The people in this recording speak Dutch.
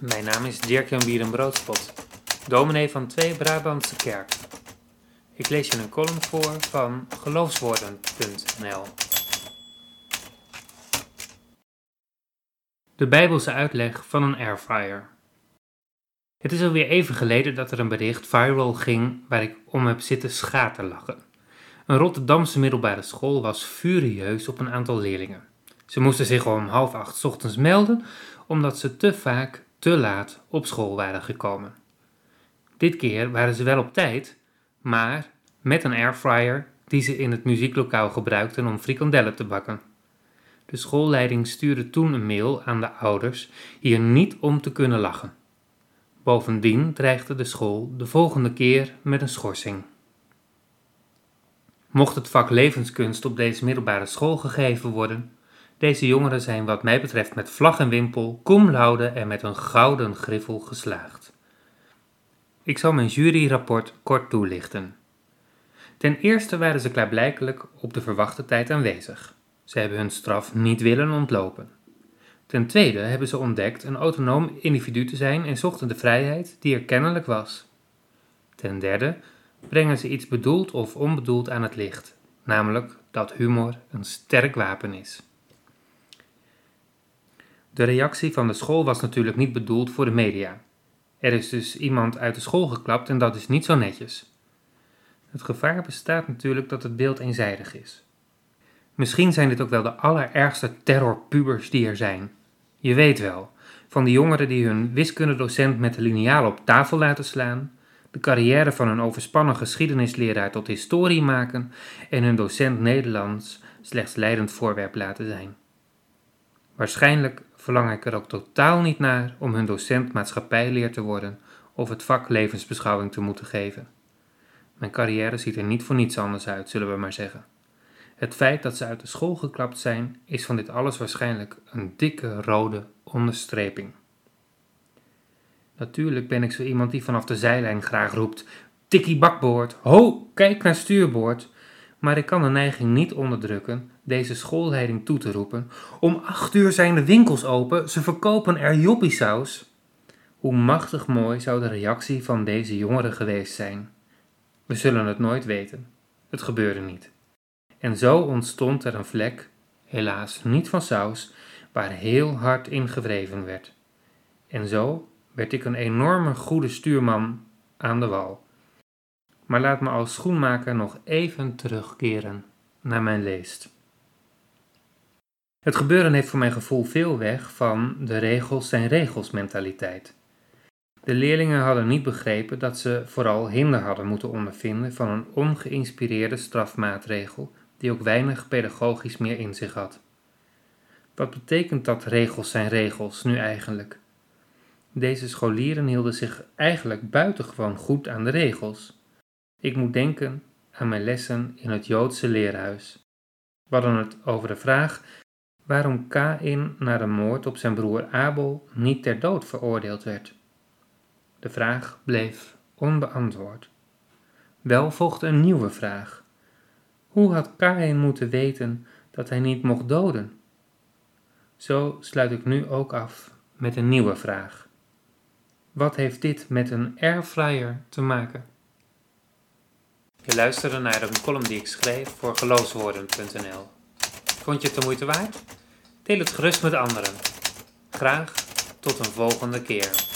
Mijn naam is Dirk-Jan Bierenbroodspot, dominee van Twee Brabantse Kerk. Ik lees je een column voor van geloofswoorden.nl. De Bijbelse uitleg van een airfryer. Het is alweer even geleden dat er een bericht viral ging waar ik om heb zitten schaterlachen. Een Rotterdamse middelbare school was furieus op een aantal leerlingen. Ze moesten zich om half acht ochtends melden omdat ze te vaak te laat op school waren gekomen. Dit keer waren ze wel op tijd, maar met een airfryer die ze in het muzieklokaal gebruikten om frikandellen te bakken. De schoolleiding stuurde toen een mail aan de ouders hier niet om te kunnen lachen. Bovendien dreigde de school de volgende keer met een schorsing. Mocht het vak levenskunst op deze middelbare school gegeven worden, deze jongeren zijn wat mij betreft met vlag en wimpel, cum laude en met een gouden griffel geslaagd. Ik zal mijn juryrapport kort toelichten. Ten eerste waren ze klaarblijkelijk op de verwachte tijd aanwezig. Ze hebben hun straf niet willen ontlopen. Ten tweede hebben ze ontdekt een autonoom individu te zijn en zochten de vrijheid die er kennelijk was. Ten derde brengen ze iets bedoeld of onbedoeld aan het licht, namelijk dat humor een sterk wapen is. De reactie van de school was natuurlijk niet bedoeld voor de media. Er is dus iemand uit de school geklapt en dat is niet zo netjes. Het gevaar bestaat natuurlijk dat het beeld eenzijdig is. Misschien zijn dit ook wel de allerergste terrorpubers die er zijn. Je weet wel, van die jongeren die hun wiskundedocent met de liniaal op tafel laten slaan, de carrière van een overspannen geschiedenisleraar tot historie maken en hun docent Nederlands slechts leidend voorwerp laten zijn. Waarschijnlijk verlang ik er ook totaal niet naar om hun docent maatschappijleer te worden of het vak levensbeschouwing te moeten geven. Mijn carrière ziet er niet voor niets anders uit, zullen we maar zeggen. Het feit dat ze uit de school geklapt zijn, is van dit alles waarschijnlijk een dikke rode onderstreping. Natuurlijk ben ik zo iemand die vanaf de zijlijn graag roept: Tikkie bakboord, ho, kijk naar stuurboord. Maar ik kan de neiging niet onderdrukken deze schoolleiding toe te roepen: Om acht uur zijn de winkels open, ze verkopen er joppiesaus. Hoe machtig mooi zou de reactie van deze jongeren geweest zijn. We zullen het nooit weten. Het gebeurde niet. En zo ontstond er een vlek, helaas niet van saus, waar heel hard in gewreven werd. En zo werd ik een enorme goede stuurman aan de wal. Maar laat me als schoenmaker nog even terugkeren naar mijn leest. Het gebeuren heeft voor mijn gevoel veel weg van de regels zijn regels mentaliteit. De leerlingen hadden niet begrepen dat ze vooral hinder hadden moeten ondervinden van een ongeïnspireerde strafmaatregel die ook weinig pedagogisch meer in zich had. Wat betekent dat regels zijn regels nu eigenlijk? Deze scholieren hielden zich eigenlijk buitengewoon goed aan de regels. Ik moet denken aan mijn lessen in het Joodse leerhuis. We hadden het over de vraag waarom Kain na de moord op zijn broer Abel niet ter dood veroordeeld werd. De vraag bleef onbeantwoord. Wel volgde een nieuwe vraag. Hoe had Kain moeten weten dat hij niet mocht doden? Zo sluit ik nu ook af met een nieuwe vraag. Wat heeft dit met een airfryer te maken? Je luisterde naar een column die ik schreef voor geloofswoorden.nl. Vond je het de moeite waard? Deel het gerust met anderen. Graag tot een volgende keer.